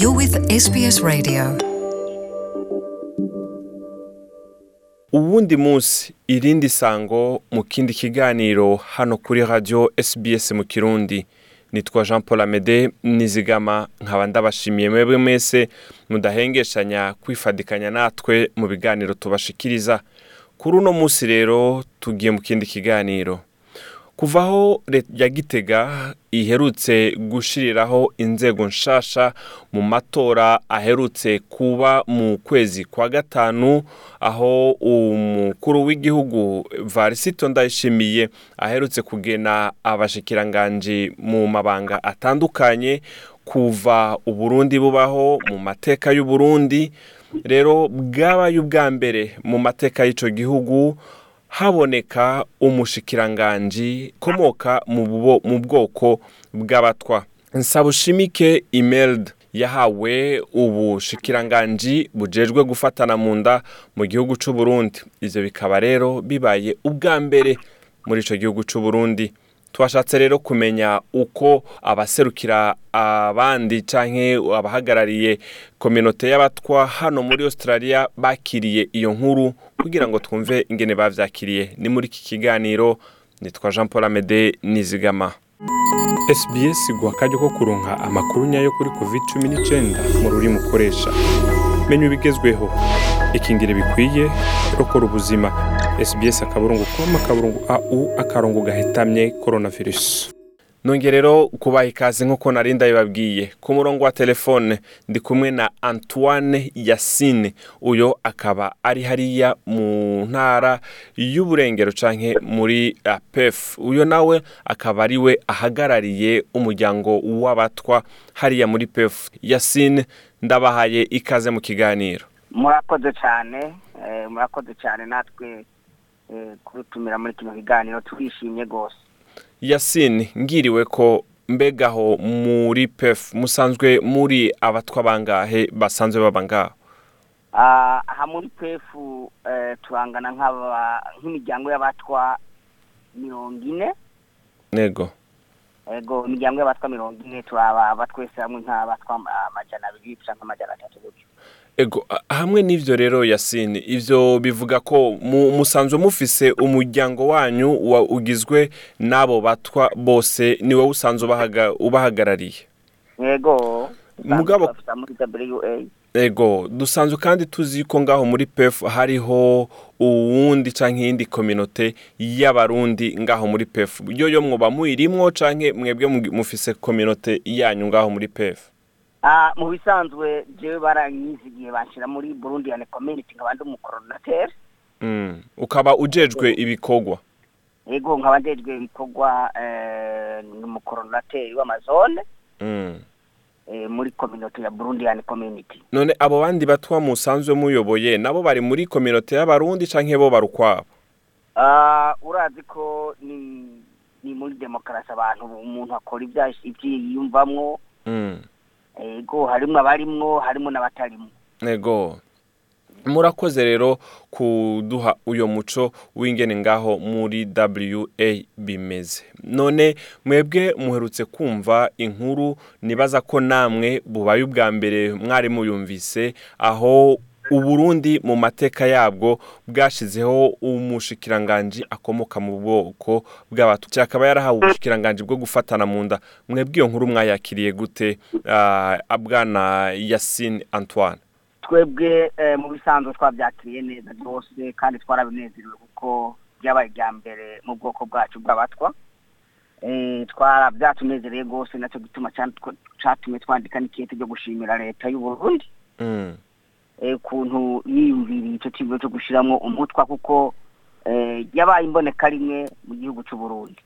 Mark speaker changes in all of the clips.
Speaker 1: You're with SBS Radio.
Speaker 2: uwundi munsi irindi sango mu kindi kiganiro hano kuri radio SBS mu kirundi. Nitwa Jean Paul Amede nizigama nkaba ndabashimiye mwebwe mwese mudahengeshanya kwifadikanya natwe mu biganiro tubashikiriza. Kuri uno munsi rero tugiye mu kindi kiganiro. Kuva aho leta ya gitega iherutse gushiriraho inzego nshasha mu matora aherutse kuba mu kwezi kwa gatanu aho umukuru w'igihugu varisito ndayishimiye aherutse kugena abashikiranganji mu mabanga atandukanye kuva uburundi bubaho mu mateka y'uburundi. Rero bwabaye ubwa mbere mu mateka y'ico gihugu haboneka umushikiranganji komoka mu bwoko bw'abatwa. Nsabushimike imeld yahawe ubushikiranganji bujejwe gufatana mu nda mu gihugu c'u Burundi ivyo bikaba rero bibaye ubwa mbere muri ico gihugu c'u Burundi twashatse rero kumenya uko abaserukira abandi canke abahagarariye kominote y'abatwa hano muri Australia bakiriye iyo nkuru kugira ngo twumve ingene bavyakiriye. Ni muri iki kiganiro nitwa Jean Paul Amede nizigama. SBS guha akaryo ko kuronka amakuru nyayo kuri covid-19 mu rurimi ukoresha. Menya ibigezweho. Ikingire bikwiye rokora ubuzima. SBS akaburungu com akaburungu au akarongo gahetamye coronavirus. Nongeye rero kubaha ikaze nk'uko nari ndabibabwiye. Ku murongo wa telefone ndi kumwe na antoine yasine uyo akaba ari hariya mu ntara y'uburengero canke muri pef uyo nawe akaba ari we ahagarariye umuryango w'abatwa hariya muri pef yasine ndabahaye ikaze mu kiganiro.
Speaker 3: Murakoze cyane eh, murakoze cyane natwe kurutumira muri kino kiganiro turishimye rwose.
Speaker 2: Yasine ngiriwe ko mbegaho muri pef musanzwe muri abatwa bangahe basanzwe baba ngaho?
Speaker 3: Ah, aha muri pefu eh, turangana nk'imiryango y'abatwa mirongo ine.
Speaker 2: Nego.
Speaker 3: Ego imiryango y'abatwa mirongo ine turaba twese hamwe nk'abatwa amajana abiri cyangwa amajana atatu gutyo.
Speaker 2: Ego hamwe n'ivyo rero yasine ivyo bivuga ko mu- musanzwe mufise umuryango wanyu wa ugizwe n'abo batwa bose ni wowe usanzwe ubahaga- ubahagarariye.
Speaker 3: Ego.
Speaker 2: Mugabo- ego dusanzwe kandi tuzi ko ngaho muri pef hariho uwundi canke iyindi kominote y'abarundi ngaho muri pef yoyo mwoba muyirimwo canke mwebwe mufise kominote yanyu ngaho muri pef
Speaker 3: mu bisanzwe jewe baranyizigiye banshyira muri burundian community nkaba ndi umukoronateri.
Speaker 2: Mm. ukaba ujejwe ibikorwa?
Speaker 3: Ego nkaba ndejwe ibikorwa eh, ni umukoronateri w'amazone.
Speaker 2: Mm.
Speaker 3: eh, muri community ya burundian community.
Speaker 2: None abo bandi batwa musanzwe muyoboye nabo bari muri kominote y'abarundi canke bo bari ukwabo?
Speaker 3: Ah, urazi ko ni ni muri demokarasi abantu umuntu akora ibyo yiyumvamwo ego harimwo abarimwo harimo n'abatarimwo
Speaker 2: ego. Murakoze rero kuduha uyo muco w'ingene ngaho muri wa bimeze. None mwebwe muherutse kumva inkuru nibaza ko namwe bubaye ubwa mbere mwari muyumvise aho uburundi mu mateka yabwo bwashizeho umushikiranganji akomoka mu bwoko bw'abatutsi. Akaba yarahawe ubushikiranganji bwo gufatana mu nda. Mwebwe iyo nkuru mwayakiriye gute ah, bwana yasine antoine?
Speaker 3: Twebwe eh, mu bisanzwe twabyakiriye neza rwose kandi twarabinezerewe kuko byabaye ibya mbere mu bwoko bwacu bw'abatwa. Eh, twara byatunezereye rwose na cyo gituma catumye twandika n'ikete ryo gushimira leta y'u Eh, ukuntu yiyumviriye icyo kigo cyo gushyiramo umutwa kuko eh, yabaye imboneka rimwe mu gihugu cy'u Burundi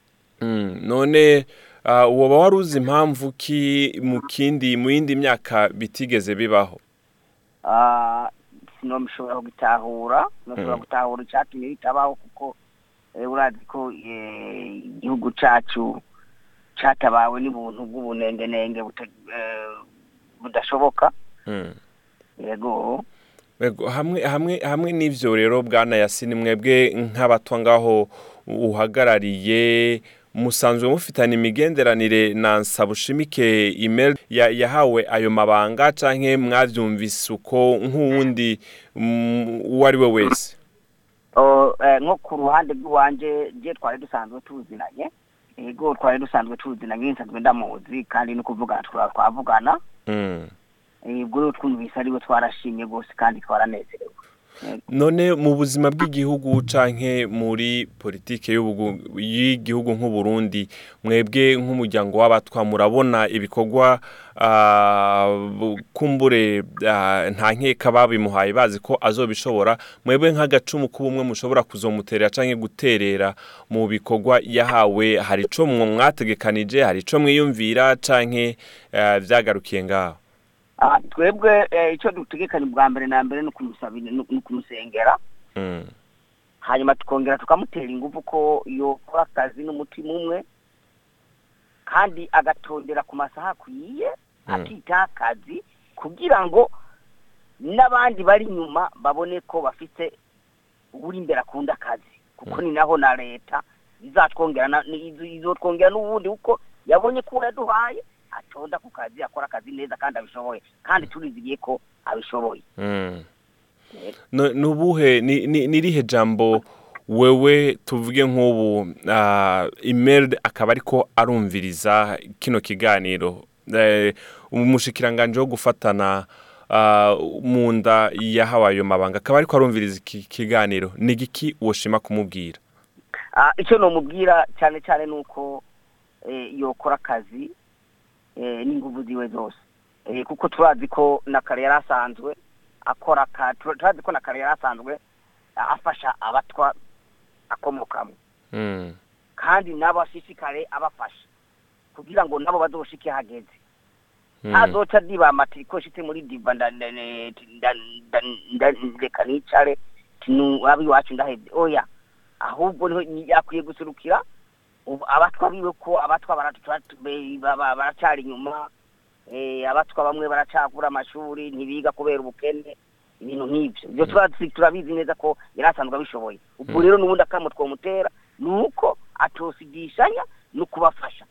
Speaker 2: Mm, none uh, woba wari uzi impamvu ki mu kindi mu yindi myaka bitigeze bibaho
Speaker 3: Ah, sinomishobora gutahura noshobora
Speaker 2: Mm.
Speaker 3: gutahura icyatumye bitabaho kuko eh, urazi ko igihugu cacu catabawe n'ubuntu bw'ubunengenenge budashoboka
Speaker 2: Mm.
Speaker 3: Yego.
Speaker 2: Ego, hamwe hamwe hamwe n'ivyo rero bwana yasini mwebwe nk'abatwa ngaho uhagarariye musanzwe mufitanye imigenderanire na Nsabushimike Imel ya- yahawe ayo mabanga canke mwavyumvise uko nk'uwundi mm, uwo ari we wese.
Speaker 3: Eh, nko ku ruhande rw'iwanje je twari dusanzwe tuzinanye? Ego twari dusanzwe tuzinanye nsanzwe ndamuzi kandi kuvugana twara twavugana.
Speaker 2: Mm.
Speaker 3: Ubwo rero twumvise ari we twarashimye rwose kandi twaranezerewe.
Speaker 2: None mu buzima bw'igihugu canke muri politike y'igihugu nk'uburundi mwebwe nk'umuryango w'abatwa murabona ibikorwa ah, bu- kumbure ah, nta nkeka babimuhaye bazi ko azobishobora. Mwebwe nk'agacumu k'ubumwe mushobora kuzomuterera canke guterera mu bikorwa yahawe. Hari ico mwategekanije hari ico mwiyumvira canke ah, vyagarukiye ngaho?
Speaker 3: Ah, twebwe eh, icyo dutegekanye bwa mbere na mbere ni ukumusengera
Speaker 2: Mm.
Speaker 3: hanyuma tukongera tukamutera ingufu ko yokora akazi n'umutima umwe kandi agatondera ku masaha akwiye
Speaker 2: Mm.
Speaker 3: akitaho akazi kugira ngo n'abandi bari inyuma babone ko bafite uri imbere akunda akazi kuko ni naho na leta izatwongera izotwongera n'ubundi kuko yabonye ko yaduhaye atonda ku kazi akora akazi neza kandi abishoboye kandi turizigiye ko abishoboye
Speaker 2: Mm. No- nubuhe ni ni- nirihe jambo wewe tuvuge nk'ubu ah, Imelda akaba ariko arumviriza kino kiganiro? Eh, umushikiranganje wo gufatana ah, mu nda yahawe ayo mabanga akaba ariko arumviriza iki kiganiro? Ni giki woshima kumubwira?
Speaker 3: Ah, icyo nomubwira cyane cyane ni uko eh, yokora akazi eh, n'ingufu ziwe zose. Eh, kuko turazi ko na kare yari asanzwe akora turazi ko na kare yari asanzwe afasha abatwa akomokamo
Speaker 2: Mm.
Speaker 3: kandi nabo ashishikare abafasha kugira ngo nabo bazoshike hageze. Ntazoca diba amatiriko shite muri diva reka nicare tinu abi wacu ndaheze oya ahubwo akwiye gusurukira abatwa biwe ko abatwa baraca- be- ba- ba- baracari inyuma eh, abatwa bamwe baracagura amashuri ntibiga kubera ubukene ibintu nk'ibyo. Ibyo turazi turabizi neza ko yari asanzwe abishoboye. Ubwo rero n'ubundi akamo twomutera ni uko atosigishanya no kubafasha.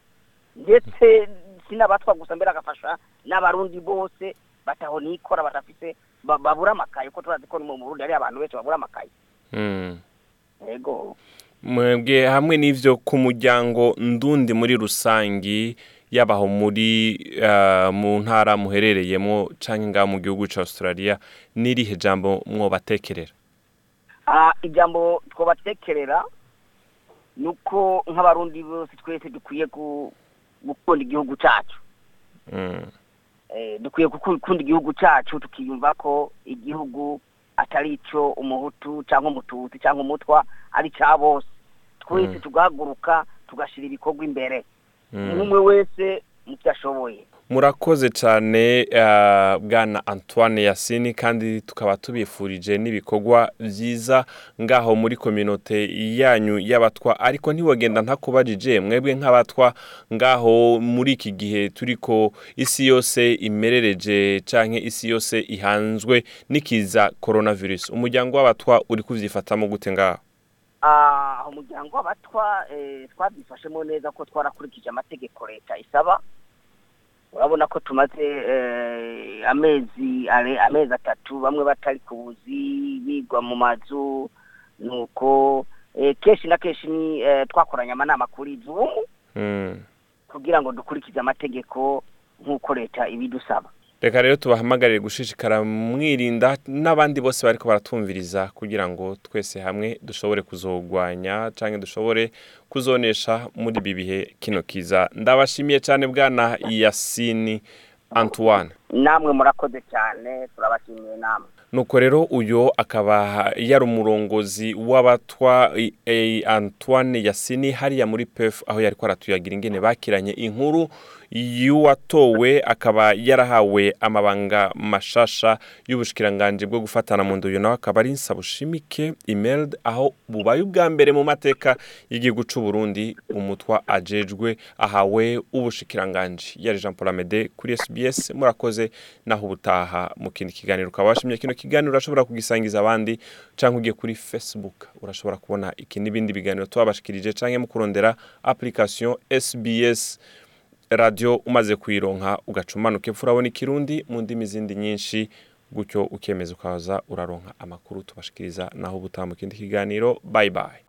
Speaker 3: Ndetse si n'abatwa gusa mbere agafasha n'abarundi bose bataho nikora badafise ba- babura amakaye. Kuko turazi ko mu burundi hari abantu benshi babura amakaye.
Speaker 2: Mm.
Speaker 3: yego.
Speaker 2: Mwebwe hamwe n'ivyo ku muryango ndundi muri rusangi yabaho muri ah, mu ntara muherereyemo ngaho mu gihugu ca Australia n'irihe jambo mwobatekerera
Speaker 3: Ah, ijambo twobatekerera ni uko nk'abarundi bose twese dukwiye gu- gukunda igihugu cyacu
Speaker 2: Mm.
Speaker 3: Eh, dukwiye guku- gukunda igihugu cyacu tukiyumva ko igihugu atari icyo umuhutu cyangwa umututsi cyangwa umutwa ari icya bose twese
Speaker 2: Mm.
Speaker 3: tugahaguruka tugashyira ibikorwa imbere
Speaker 2: Mm.
Speaker 3: umwe wese mu byo ashoboye
Speaker 2: murakoze cyane ah, bwana antoine yasini kandi tukaba tubifurije n'ibikorwa byiza ngaho muri kominote yanyu y'abatwa. Ariko ntiwagenda ntakubajije mwebwe nk'abatwa ngaho muri iki gihe turiko isi yose imerereje canke isi yose ihanzwe n'ikiza coronavirus. Umuryango w'abatwa uri kuvyifatamo gute ngaho?
Speaker 3: Ah, umuryango w'abatwa eh, twabyifashemo neza ko twarakurikije amategeko leta isaba. Urabona ko tumaze eh, amezi amezi atatu bamwe batari ku buzi bigwa mu mazu nuko eh, kenshi na kenshi ni eh, twakoranye amanama kuri zoom
Speaker 2: Mm.
Speaker 3: kugira ngo dukurikize amategeko nk'uko leta ibidusaba
Speaker 2: reka rero tubahamagarire gushishikara mwirinda n'abandi bose bariko baratumviriza kugira ngo twese hamwe dushobore kuzogwanya canke dushobore kuzonesha muri ibi bihe kino kiza. Ndabashimiye cyane bwana yasini antoine.
Speaker 3: Namwe murakoze cyane turabashimiye namwe.
Speaker 2: Nuko rero uyo akaba yari umurongozi w'abatwa antoine yasini hariya muri pef aho yari aratuyagira ingene bakiranye inkuru y'uwatowe akaba yarahawe amabanga mashasha y'ubushikiranganji bwo gufatana mu nduyo nawe akaba ari nsabushimike imelda aho bubaye ubwa mbere mu mateka y'igihugu c'u Burundi umutwa ajejwe ahawe ubushikiranganji yari Jean Paul Amede kuri SBS murakoze. Naho ubutaha mu kindi kiganiro ukaba washimye kino kiganiro urashobora kugisangiza abandi canke ugiye kuri Facebook. Urashobora kubona iki n'ibindi biganiro twabashikirije canke mu kurondera application SBS radio umaze kuyironka ugaca umanuka epfo urabona ikirundi mu ndimi zindi nyinshi gutyo ukemeza ukaza uraronka amakuru. Tubashikiriza naho ubutaha mu kindi kiganiro. Bye bye.